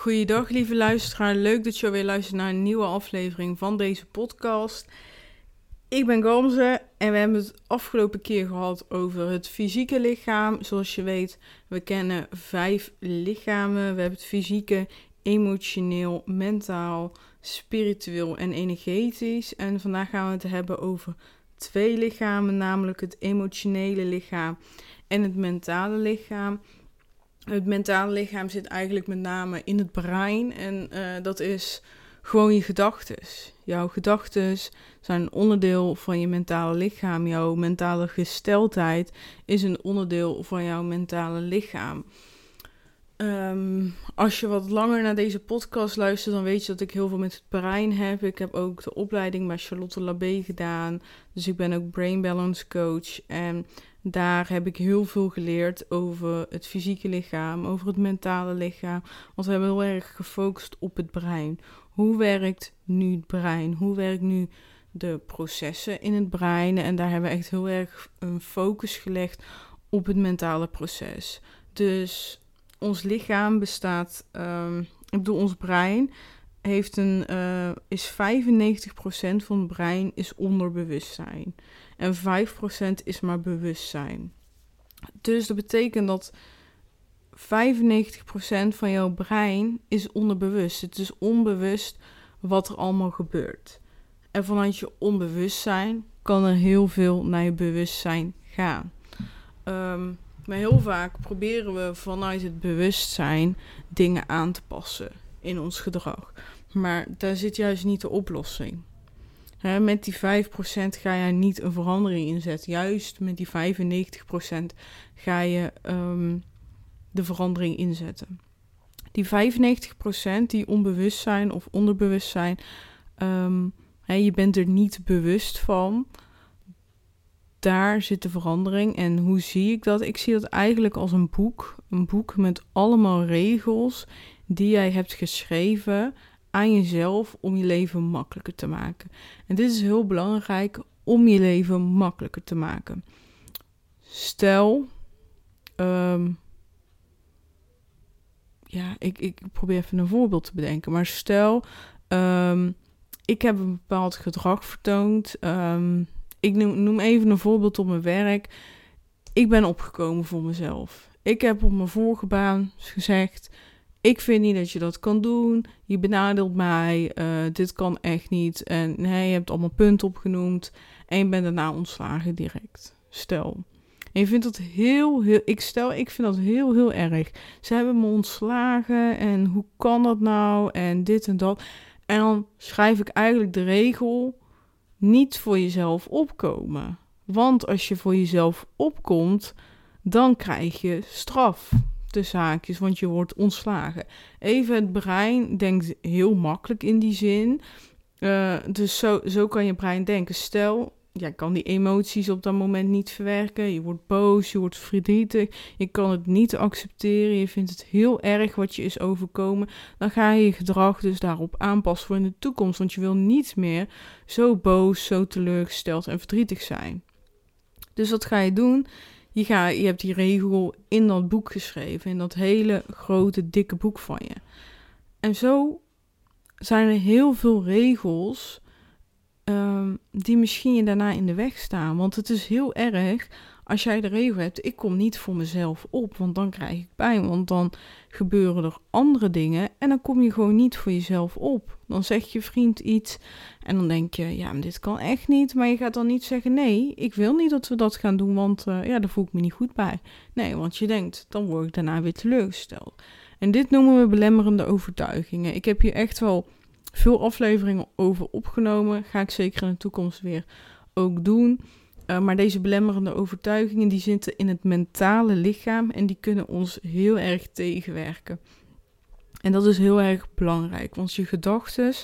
Goeiedag, lieve luisteraar. Leuk dat je weer luistert naar een nieuwe aflevering van deze podcast. Ik ben Gamze en we hebben het afgelopen keer gehad over het fysieke lichaam. Zoals je weet, we kennen vijf lichamen. We hebben het fysieke, emotioneel, mentaal, spiritueel en energetisch. En vandaag gaan we het hebben over twee lichamen, namelijk het emotionele lichaam en het mentale lichaam. Het mentale lichaam zit eigenlijk met name in het brein en uh, dat is gewoon je gedachten. Jouw gedachten zijn een onderdeel van je mentale lichaam. Jouw mentale gesteldheid is een onderdeel van jouw mentale lichaam. Um, als je wat langer naar deze podcast luistert, dan weet je dat ik heel veel met het brein heb. Ik heb ook de opleiding bij Charlotte Labé gedaan. Dus ik ben ook Brain Balance Coach. En daar heb ik heel veel geleerd over het fysieke lichaam, over het mentale lichaam. Want we hebben heel erg gefocust op het brein. Hoe werkt nu het brein? Hoe werkt nu de processen in het brein? En daar hebben we echt heel erg een focus gelegd op het mentale proces. Dus ons lichaam bestaat, um, ik bedoel, ons brein heeft een, uh, is 95% van het brein is onderbewustzijn. En 5% is maar bewustzijn. Dus dat betekent dat 95% van jouw brein is onderbewust. Het is onbewust wat er allemaal gebeurt. En vanuit je onbewustzijn kan er heel veel naar je bewustzijn gaan. Um, maar heel vaak proberen we vanuit het bewustzijn dingen aan te passen in ons gedrag. Maar daar zit juist niet de oplossing. met die 5% ga je niet een verandering inzetten. Juist met die 95% ga je um, de verandering inzetten. Die 95% die onbewust zijn of onderbewust zijn, um, je bent er niet bewust van daar zit de verandering. En hoe zie ik dat? Ik zie dat eigenlijk als een boek. Een boek met allemaal regels die jij hebt geschreven aan jezelf om je leven makkelijker te maken. En dit is heel belangrijk om je leven makkelijker te maken. Stel, um, ja, ik, ik probeer even een voorbeeld te bedenken. Maar stel, um, ik heb een bepaald gedrag vertoond. Um, ik noem, noem even een voorbeeld op mijn werk. Ik ben opgekomen voor mezelf. Ik heb op mijn vorige baan gezegd: Ik vind niet dat je dat kan doen. Je benadeelt mij. Uh, dit kan echt niet. En nee, je hebt allemaal punten opgenoemd. En je bent daarna ontslagen direct. Stel. Je vindt dat heel, heel. Ik stel, ik vind dat heel, heel erg. Ze hebben me ontslagen. En hoe kan dat nou? En dit en dat. En dan schrijf ik eigenlijk de regel niet voor jezelf opkomen. Want als je voor jezelf opkomt, dan krijg je straf. De zaakjes, want je wordt ontslagen. Even het brein denkt heel makkelijk in die zin. Uh, dus zo, zo kan je brein denken. Stel, jij kan die emoties op dat moment niet verwerken. Je wordt boos, je wordt verdrietig. Je kan het niet accepteren. Je vindt het heel erg wat je is overkomen. Dan ga je je gedrag dus daarop aanpassen voor in de toekomst. Want je wil niet meer zo boos, zo teleurgesteld en verdrietig zijn. Dus wat ga je doen? Je, je hebt die regel in dat boek geschreven. In dat hele grote, dikke boek van je. En zo zijn er heel veel regels um, die misschien je daarna in de weg staan. Want het is heel erg als jij de regel hebt: ik kom niet voor mezelf op, want dan krijg ik pijn. Want dan gebeuren er andere dingen en dan kom je gewoon niet voor jezelf op. Dan zegt je vriend iets en dan denk je: ja, dit kan echt niet. Maar je gaat dan niet zeggen: nee, ik wil niet dat we dat gaan doen, want uh, ja, daar voel ik me niet goed bij. Nee, want je denkt: dan word ik daarna weer teleurgesteld. En dit noemen we belemmerende overtuigingen. Ik heb hier echt wel veel afleveringen over opgenomen. Ga ik zeker in de toekomst weer ook doen. Uh, maar deze belemmerende overtuigingen die zitten in het mentale lichaam en die kunnen ons heel erg tegenwerken. En dat is heel erg belangrijk, want je gedachten,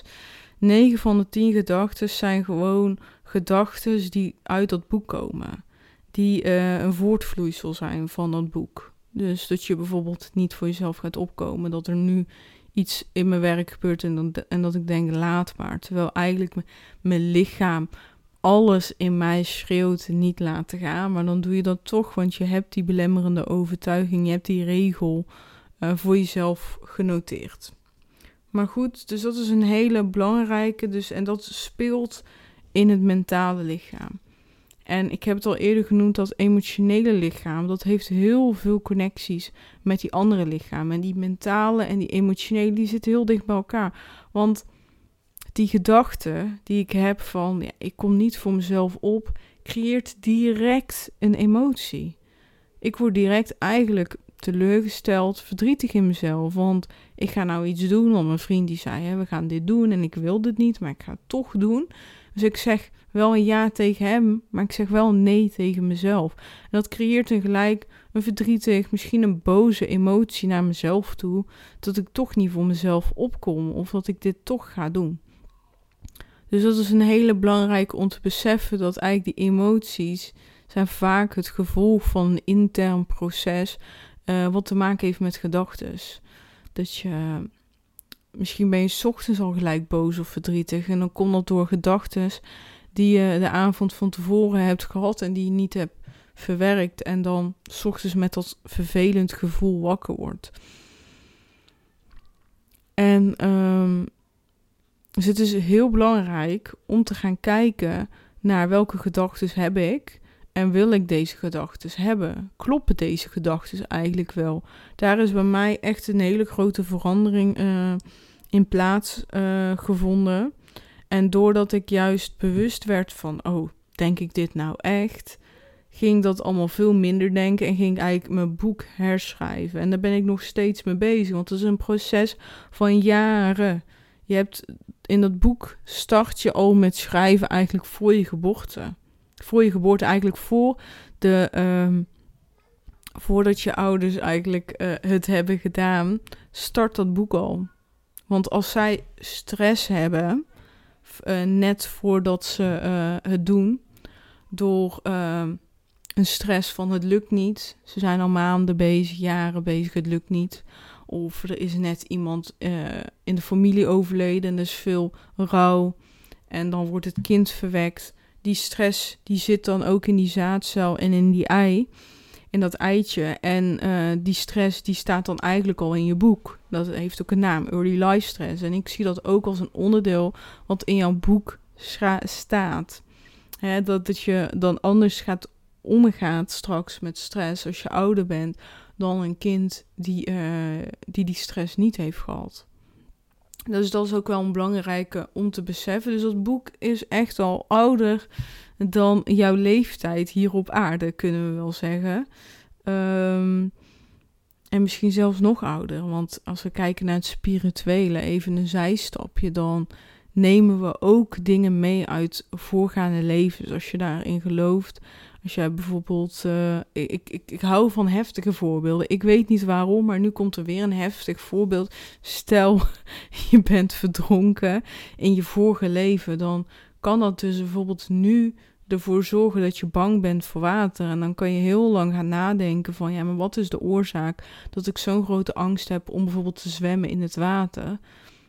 9 van de 10 gedachten zijn gewoon gedachten die uit dat boek komen. Die uh, een voortvloeisel zijn van dat boek. Dus dat je bijvoorbeeld niet voor jezelf gaat opkomen, dat er nu iets in mijn werk gebeurt en, dan, en dat ik denk laat maar. Terwijl eigenlijk mijn lichaam alles in mij schreeuwt niet laten gaan. Maar dan doe je dat toch, want je hebt die belemmerende overtuiging, je hebt die regel uh, voor jezelf genoteerd. Maar goed, dus dat is een hele belangrijke. Dus, en dat speelt in het mentale lichaam. En ik heb het al eerder genoemd, dat emotionele lichaam, dat heeft heel veel connecties met die andere lichamen. En die mentale en die emotionele, die zitten heel dicht bij elkaar. Want die gedachte die ik heb van, ja, ik kom niet voor mezelf op, creëert direct een emotie. Ik word direct eigenlijk teleurgesteld, verdrietig in mezelf. Want ik ga nou iets doen, want mijn vriend die zei, hè, we gaan dit doen en ik wil dit niet, maar ik ga het toch doen. Dus ik zeg wel een ja tegen hem, maar ik zeg wel een nee tegen mezelf. En dat creëert tegelijk een verdrietig, misschien een boze emotie naar mezelf toe, dat ik toch niet voor mezelf opkom of dat ik dit toch ga doen. Dus dat is een hele belangrijke om te beseffen dat eigenlijk die emoties zijn vaak het gevolg van een intern proces uh, wat te maken heeft met gedachten. Dat je misschien ben je ochtends al gelijk boos of verdrietig en dan komt dat door gedachten die je de avond van tevoren hebt gehad en die je niet hebt verwerkt en dan ochtends met dat vervelend gevoel wakker wordt. En um, dus het is heel belangrijk om te gaan kijken naar welke gedachten heb ik en wil ik deze gedachten hebben? Kloppen deze gedachten eigenlijk wel? Daar is bij mij echt een hele grote verandering uh, in plaats uh, gevonden. En doordat ik juist bewust werd van, oh, denk ik dit nou echt? Ging dat allemaal veel minder denken en ging ik eigenlijk mijn boek herschrijven. En daar ben ik nog steeds mee bezig, want het is een proces van jaren. Je hebt in dat boek start je al met schrijven eigenlijk voor je geboorte. Voor je geboorte, eigenlijk voor de. Um, voordat je ouders eigenlijk uh, het hebben gedaan, start dat boek al. Want als zij stress hebben, uh, net voordat ze uh, het doen, door ehm, een stress van het lukt niet. Ze zijn al maanden bezig, jaren bezig, het lukt niet. Of er is net iemand uh, in de familie overleden en er is veel rouw. En dan wordt het kind verwekt. Die stress die zit dan ook in die zaadcel en in die ei. In dat eitje. En uh, die stress die staat dan eigenlijk al in je boek. Dat heeft ook een naam, early life stress. En ik zie dat ook als een onderdeel wat in jouw boek staat. Dat, dat je dan anders gaat omgaat straks met stress als je ouder bent dan een kind die, uh, die die stress niet heeft gehad. Dus dat is ook wel een belangrijke om te beseffen. Dus dat boek is echt al ouder dan jouw leeftijd hier op aarde, kunnen we wel zeggen. Um, en misschien zelfs nog ouder. Want als we kijken naar het spirituele, even een zijstapje, dan nemen we ook dingen mee uit voorgaande levens. Als je daarin gelooft, als jij bijvoorbeeld, uh, ik, ik, ik hou van heftige voorbeelden. Ik weet niet waarom, maar nu komt er weer een heftig voorbeeld. Stel, je bent verdronken in je vorige leven, dan kan dat dus bijvoorbeeld nu ervoor zorgen dat je bang bent voor water. En dan kan je heel lang gaan nadenken van, ja, maar wat is de oorzaak dat ik zo'n grote angst heb om bijvoorbeeld te zwemmen in het water?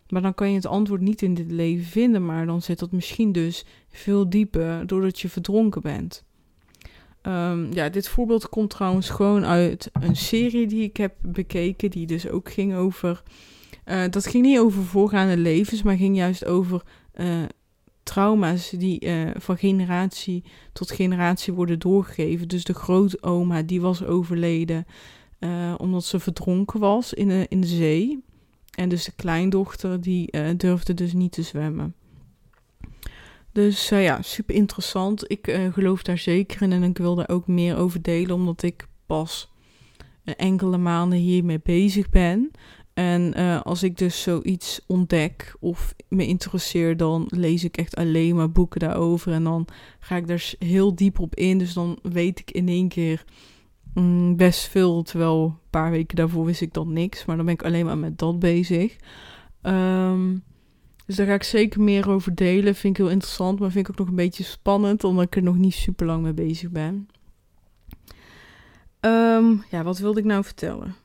Maar dan kan je het antwoord niet in dit leven vinden, maar dan zit dat misschien dus veel dieper doordat je verdronken bent. Um, ja, dit voorbeeld komt trouwens gewoon uit een serie die ik heb bekeken, die dus ook ging over. Uh, dat ging niet over voorgaande levens, maar ging juist over uh, trauma's die uh, van generatie tot generatie worden doorgegeven. Dus de grootoma die was overleden omdat ze verdronken was in de, in de zee. En dus de kleindochter die durfde dus niet te zwemmen. Dus uh, ja, super interessant. Ik uh, geloof daar zeker in en ik wil daar ook meer over delen, omdat ik pas enkele maanden hiermee bezig ben. En als ik dus zoiets ontdek of me interesseer, dan lees ik echt alleen maar boeken daarover. En dan ga ik daar heel diep op in. Dus dan weet ik in één keer mm, best veel. Terwijl een paar weken daarvoor wist ik dan niks. Maar dan ben ik alleen maar met dat bezig. Um, dus daar ga ik zeker meer over delen. Vind ik heel interessant, maar vind ik ook nog een beetje spannend, omdat ik er nog niet super lang mee bezig ben. Um, ja, wat wilde ik nou vertellen?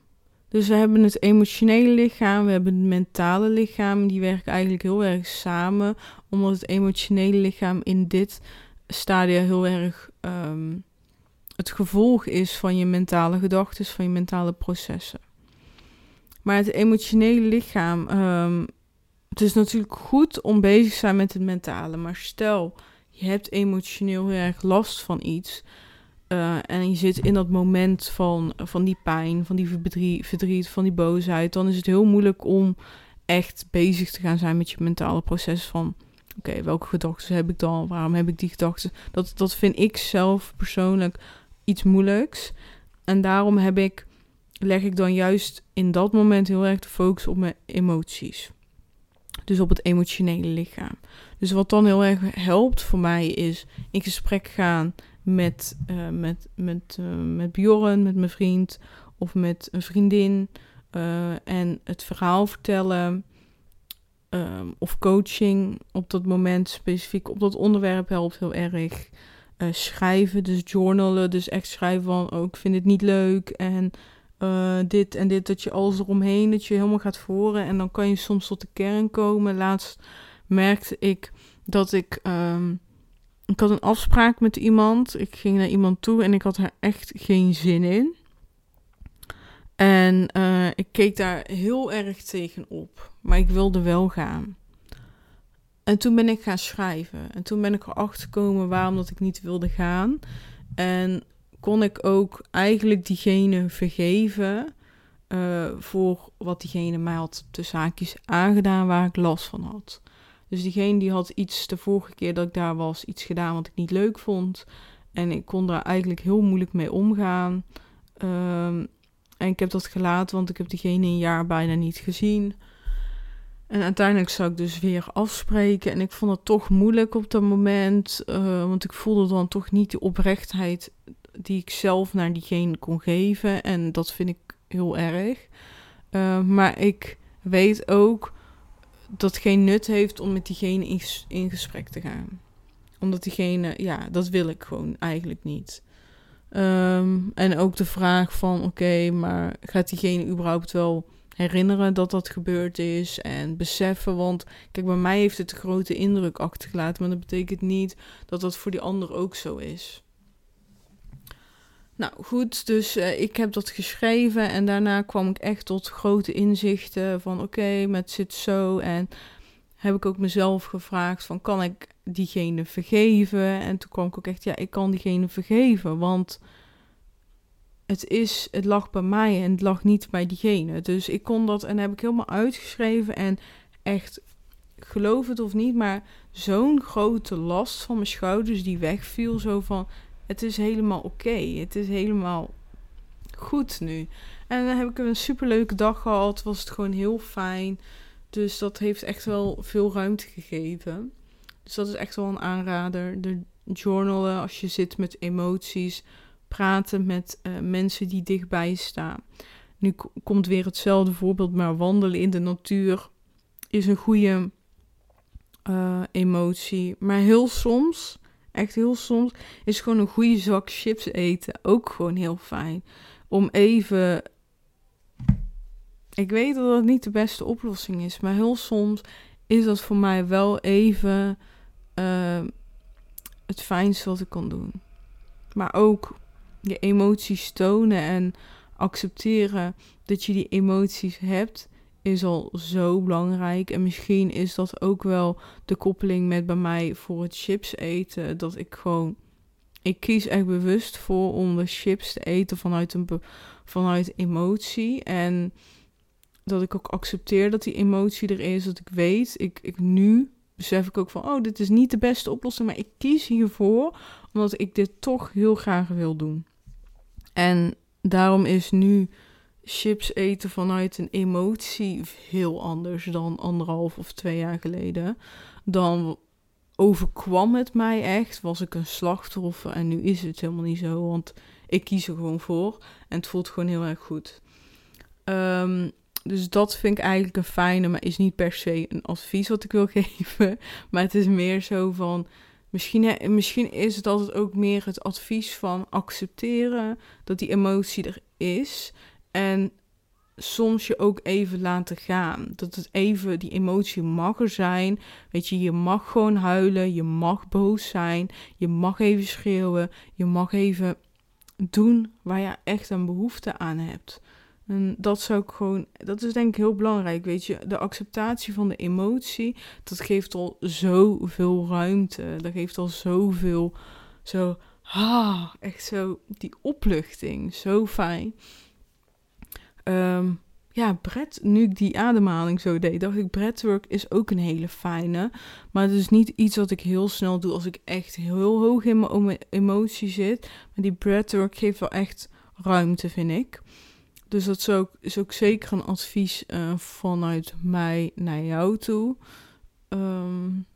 Dus we hebben het emotionele lichaam, we hebben het mentale lichaam. Die werken eigenlijk heel erg samen, omdat het emotionele lichaam in dit stadium heel erg um, het gevolg is van je mentale gedachten, van je mentale processen. Maar het emotionele lichaam um, het is natuurlijk goed om bezig te zijn met het mentale. Maar stel, je hebt emotioneel heel erg last van iets. Uh, en je zit in dat moment van, van die pijn, van die verdriet, verdriet, van die boosheid. Dan is het heel moeilijk om echt bezig te gaan zijn met je mentale proces van... Oké, welke gedachten heb ik dan? Waarom heb ik die gedachten? Dat, dat vind ik zelf persoonlijk iets moeilijks. En daarom heb ik, leg ik dan juist in dat moment heel erg de focus op mijn emoties. Dus op het emotionele lichaam. Dus wat dan heel erg helpt voor mij is in gesprek gaan met, uh, met, met, uh, met Bjorn, met mijn vriend of met een vriendin. Uh, en het verhaal vertellen. Ehm, of coaching op dat moment specifiek op dat onderwerp helpt heel erg. schrijven, dus journalen, dus echt schrijven van, oh, ik vind het niet leuk en uh, dit en dit, dat je alles eromheen, dat je helemaal gaat voren. En dan kan je soms tot de kern komen. Laatst merkte ik dat ik. Um, ik had een afspraak met iemand. Ik ging naar iemand toe en ik had er echt geen zin in. En uh, ik keek daar heel erg tegen op. Maar ik wilde wel gaan. En toen ben ik gaan schrijven. En toen ben ik erachter gekomen waarom dat ik niet wilde gaan. En kon ik ook eigenlijk diegene vergeven uh, voor wat diegene mij had de zaakjes aangedaan waar ik last van had. Dus diegene die had iets de vorige keer dat ik daar was, iets gedaan wat ik niet leuk vond. En ik kon daar eigenlijk heel moeilijk mee omgaan. Um, en ik heb dat gelaten, want ik heb diegene een jaar bijna niet gezien. En uiteindelijk zou ik dus weer afspreken. En ik vond het toch moeilijk op dat moment. Uh, want ik voelde dan toch niet de oprechtheid die ik zelf naar diegene kon geven. En dat vind ik heel erg. Uh, maar ik weet ook dat het geen nut heeft om met diegene in, gesprek te gaan. Omdat diegene, ja, dat wil ik gewoon eigenlijk niet. Um, en ook de vraag van, oké, maar gaat diegene überhaupt wel herinneren dat dat gebeurd is en beseffen. Want kijk, bij mij heeft het een grote indruk achtergelaten, maar dat betekent niet dat dat voor die ander ook zo is. Nou goed, dus uh, ik heb dat geschreven en daarna kwam ik echt tot grote inzichten van oké, met zit zo en heb ik ook mezelf gevraagd van kan ik diegene vergeven? En toen kwam ik ook echt ja, ik kan diegene vergeven, want het is, het lag bij mij en het lag niet bij diegene. Dus ik kon dat en heb ik helemaal uitgeschreven en echt geloof het of niet, maar zo'n grote last van mijn schouders die wegviel, zo van het is helemaal oké. Het is helemaal goed nu. En dan heb ik een superleuke dag gehad. Was het gewoon heel fijn. Dus dat heeft echt wel veel ruimte gegeven. Dus dat is echt wel een aanrader. De journalen als je zit met emoties. Praten met uh, mensen die dichtbij staan. Nu komt weer hetzelfde voorbeeld, maar wandelen in de natuur is een goede uh, emotie. Maar heel soms Echt heel soms is gewoon een goede zak chips eten ook gewoon heel fijn. Om even. Ik weet dat dat niet de beste oplossing is, maar heel soms is dat voor mij wel even uh, het fijnste wat ik kan doen. Maar ook je emoties tonen en accepteren dat je die emoties hebt is al zo belangrijk. En misschien is dat ook wel de koppeling met bij mij voor het chips eten. Dat ik gewoon. Ik kies echt bewust voor om de chips te eten vanuit, een, vanuit emotie. En dat ik ook accepteer dat die emotie er is. Dat ik weet, ik, ik nu besef ik ook van, oh, dit is niet de beste oplossing. Maar ik kies hiervoor omdat ik dit toch heel graag wil doen. En daarom is nu chips eten vanuit een emotie heel anders dan anderhalf of twee jaar geleden. Dan overkwam het mij echt, was ik een slachtoffer en nu is het helemaal niet zo, want ik kies er gewoon voor en het voelt gewoon heel erg goed. Um, dus dat vind ik eigenlijk een fijne, maar is niet per se een advies wat ik wil geven. Maar het is meer zo van. Misschien, misschien is het ook meer het advies van accepteren dat die emotie er is. En soms je ook even laten gaan. Dat het even, die emotie mag er zijn. Weet je, je mag gewoon huilen. Je mag boos zijn. Je mag even schreeuwen. Je mag even doen waar je echt een behoefte aan hebt. En dat zou ik gewoon, dat is denk ik heel belangrijk, weet je. De acceptatie van de emotie, dat geeft al zoveel ruimte. Dat geeft al zoveel, zo, ah, echt zo, die opluchting, zo fijn. Um, ja, Brett, nu ik die ademhaling zo deed, dacht ik, breathwork is ook een hele fijne. Maar het is niet iets wat ik heel snel doe als ik echt heel hoog in mijn emotie zit. Maar die breathwork geeft wel echt ruimte, vind ik. Dus dat is ook, is ook zeker een advies uh, vanuit mij naar jou toe. Um,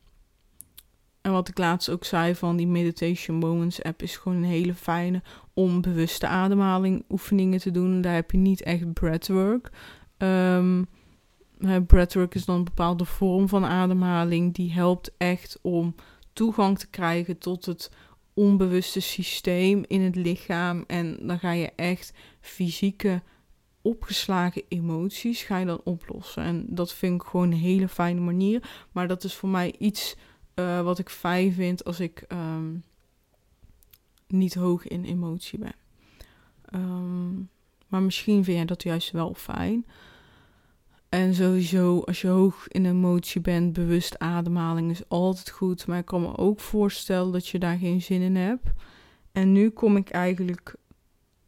en wat ik laatst ook zei van die Meditation Moments app is gewoon een hele fijne om bewuste ademhaling oefeningen te doen. Daar heb je niet echt breathwork. Um, breathwork is dan een bepaalde vorm van ademhaling die helpt echt om toegang te krijgen tot het onbewuste systeem in het lichaam. En dan ga je echt fysieke opgeslagen emoties ga je dan oplossen. En dat vind ik gewoon een hele fijne manier. Maar dat is voor mij iets uh, wat ik fijn vind als ik um, niet hoog in emotie ben. Um, maar misschien vind jij dat juist wel fijn. En sowieso, als je hoog in emotie bent, bewust ademhaling is altijd goed. Maar ik kan me ook voorstellen dat je daar geen zin in hebt. En nu kom ik eigenlijk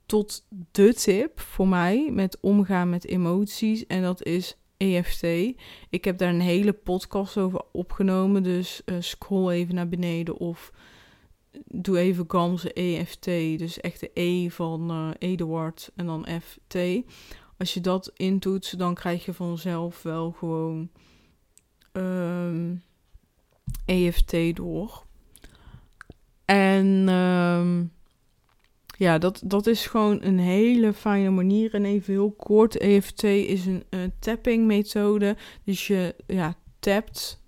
tot de tip voor mij met omgaan met emoties. En dat is EFT. Ik heb daar een hele podcast over opgenomen. Dus uh, scroll even naar beneden of doe even Gamze EFT. Dus echt de E van uh, Eduard en dan FT. Als je dat intoetst, dan krijg je vanzelf wel gewoon um, ehm, EFT door. En um, ja, dat, dat is gewoon een hele fijne manier. En even heel kort, EFT is een uh, tapping methode. Dus je ja, tapt,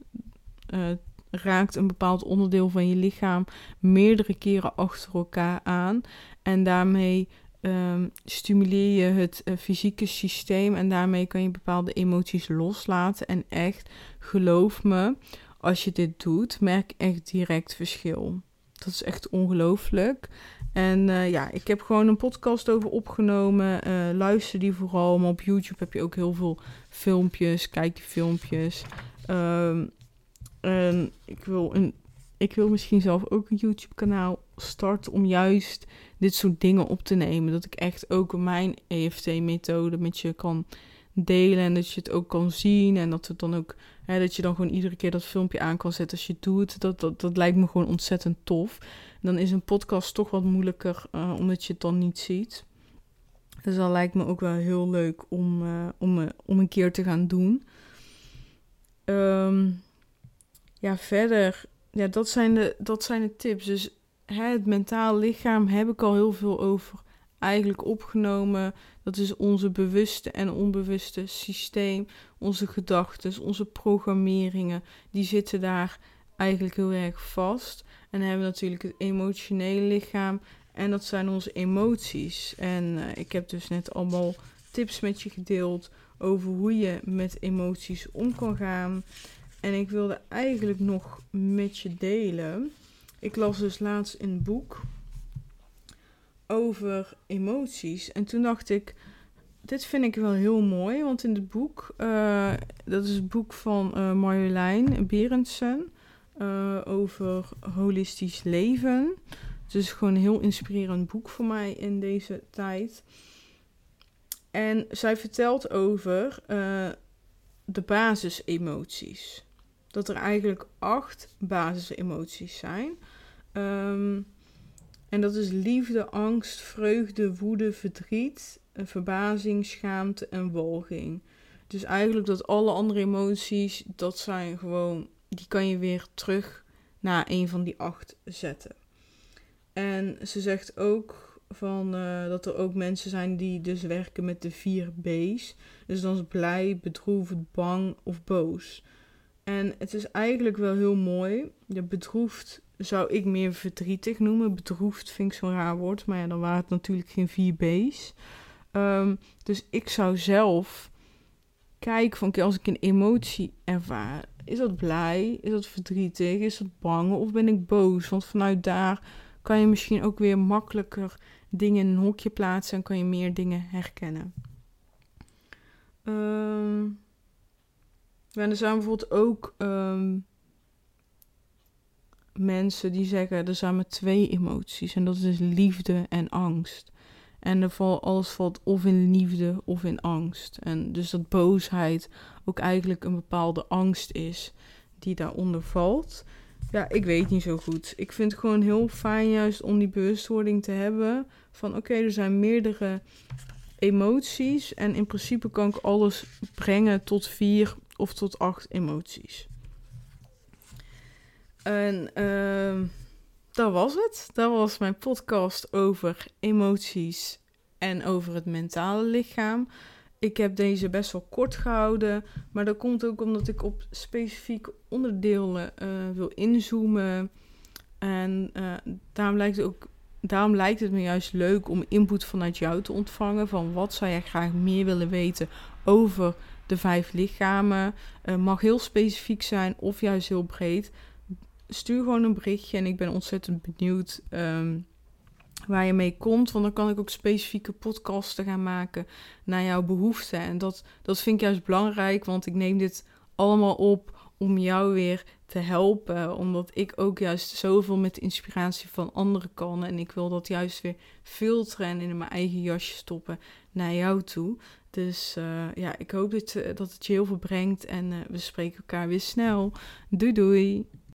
uh, raakt een bepaald onderdeel van je lichaam meerdere keren achter elkaar aan. En daarmee um, stimuleer je het uh, fysieke systeem en daarmee kan je bepaalde emoties loslaten. En echt, geloof me, als je dit doet, merk echt direct verschil. Dat is echt ongelooflijk. En uh, ja, ik heb gewoon een podcast over opgenomen. Uh, luister die vooral. Maar op YouTube heb je ook heel veel filmpjes. Kijk die filmpjes. Um, en ik wil, een, ik wil misschien zelf ook een YouTube-kanaal starten om juist dit soort dingen op te nemen. Dat ik echt ook mijn EFT-methode met je kan delen en dat je het ook kan zien en dat het dan ook hè, dat je dan gewoon iedere keer dat filmpje aan kan zetten als je het doet. Dat, dat, dat lijkt me gewoon ontzettend tof. Dan is een podcast toch wat moeilijker uh, omdat je het dan niet ziet. Dus dat lijkt me ook wel heel leuk om, uh, om, uh, om een keer te gaan doen. Um, ja, verder, ja, dat zijn de, dat zijn de tips. Dus hè, het mentaal lichaam heb ik al heel veel over eigenlijk opgenomen. Dat is onze bewuste en onbewuste systeem, onze gedachten, onze programmeringen. Die zitten daar eigenlijk heel erg vast. En dan hebben we natuurlijk het emotionele lichaam. En dat zijn onze emoties. En uh, ik heb dus net allemaal tips met je gedeeld over hoe je met emoties om kan gaan. En ik wilde eigenlijk nog met je delen. Ik las dus laatst een boek over emoties. En toen dacht ik, dit vind ik wel heel mooi. Want in het boek, uh, dat is het boek van uh, Marjolein Berendsen. Uh, over holistisch leven. Het is gewoon een heel inspirerend boek voor mij in deze tijd. En zij vertelt over de basisemoties. Dat er eigenlijk acht basisemoties zijn. Um, en dat is liefde, angst, vreugde, woede, verdriet, verbazing, schaamte en walging. Dus eigenlijk dat alle andere emoties, dat zijn gewoon, die kan je weer terug naar een van die acht zetten. En ze zegt ook van, uh, dat er ook mensen zijn die dus werken met de vier B's. Dus dan is blij, bedroefd, bang of boos. En het is eigenlijk wel heel mooi. Je bedroefd zou ik meer verdrietig noemen. Bedroefd vind ik zo'n raar woord. Maar ja, dan waren het natuurlijk geen vier B's. Um, dus ik zou zelf kijken van als ik een emotie ervaar. Is dat blij? Is dat verdrietig? Is dat bang? Of ben ik boos? Want vanuit daar kan je misschien ook weer makkelijker dingen in een hokje plaatsen en kan je meer dingen herkennen. Ehm, ja, er zijn bijvoorbeeld ook ehm, mensen die zeggen er zijn maar twee emoties en dat is liefde en angst. En alles valt of in liefde of in angst. En dus dat boosheid ook eigenlijk een bepaalde angst is die daaronder valt. Ja, ik weet niet zo goed. Ik vind het gewoon heel fijn juist om die bewustwording te hebben van oké, er zijn meerdere emoties en in principe kan ik alles brengen tot vier of tot acht emoties. En uh, dat was het. Dat was mijn podcast over emoties en over het mentale lichaam. Ik heb deze best wel kort gehouden, maar dat komt ook omdat ik op specifieke onderdelen uh, wil inzoomen. En uh, daarom, lijkt het ook, daarom lijkt het me juist leuk om input vanuit jou te ontvangen. Van wat zou jij graag meer willen weten over de vijf lichamen? Uh, mag heel specifiek zijn of juist heel breed stuur gewoon een berichtje en ik ben ontzettend benieuwd um, waar je mee komt. Want dan kan ik ook specifieke podcasten gaan maken naar jouw behoeften. En dat, dat vind ik juist belangrijk, want ik neem dit allemaal op om jou weer te helpen. Omdat ik ook juist zoveel met inspiratie van anderen kan. En ik wil dat juist weer filteren en in mijn eigen jasje stoppen naar jou toe. Dus uh, ja, ik hoop dat, dat het je heel veel brengt. En uh, we spreken elkaar weer snel. Doei doei!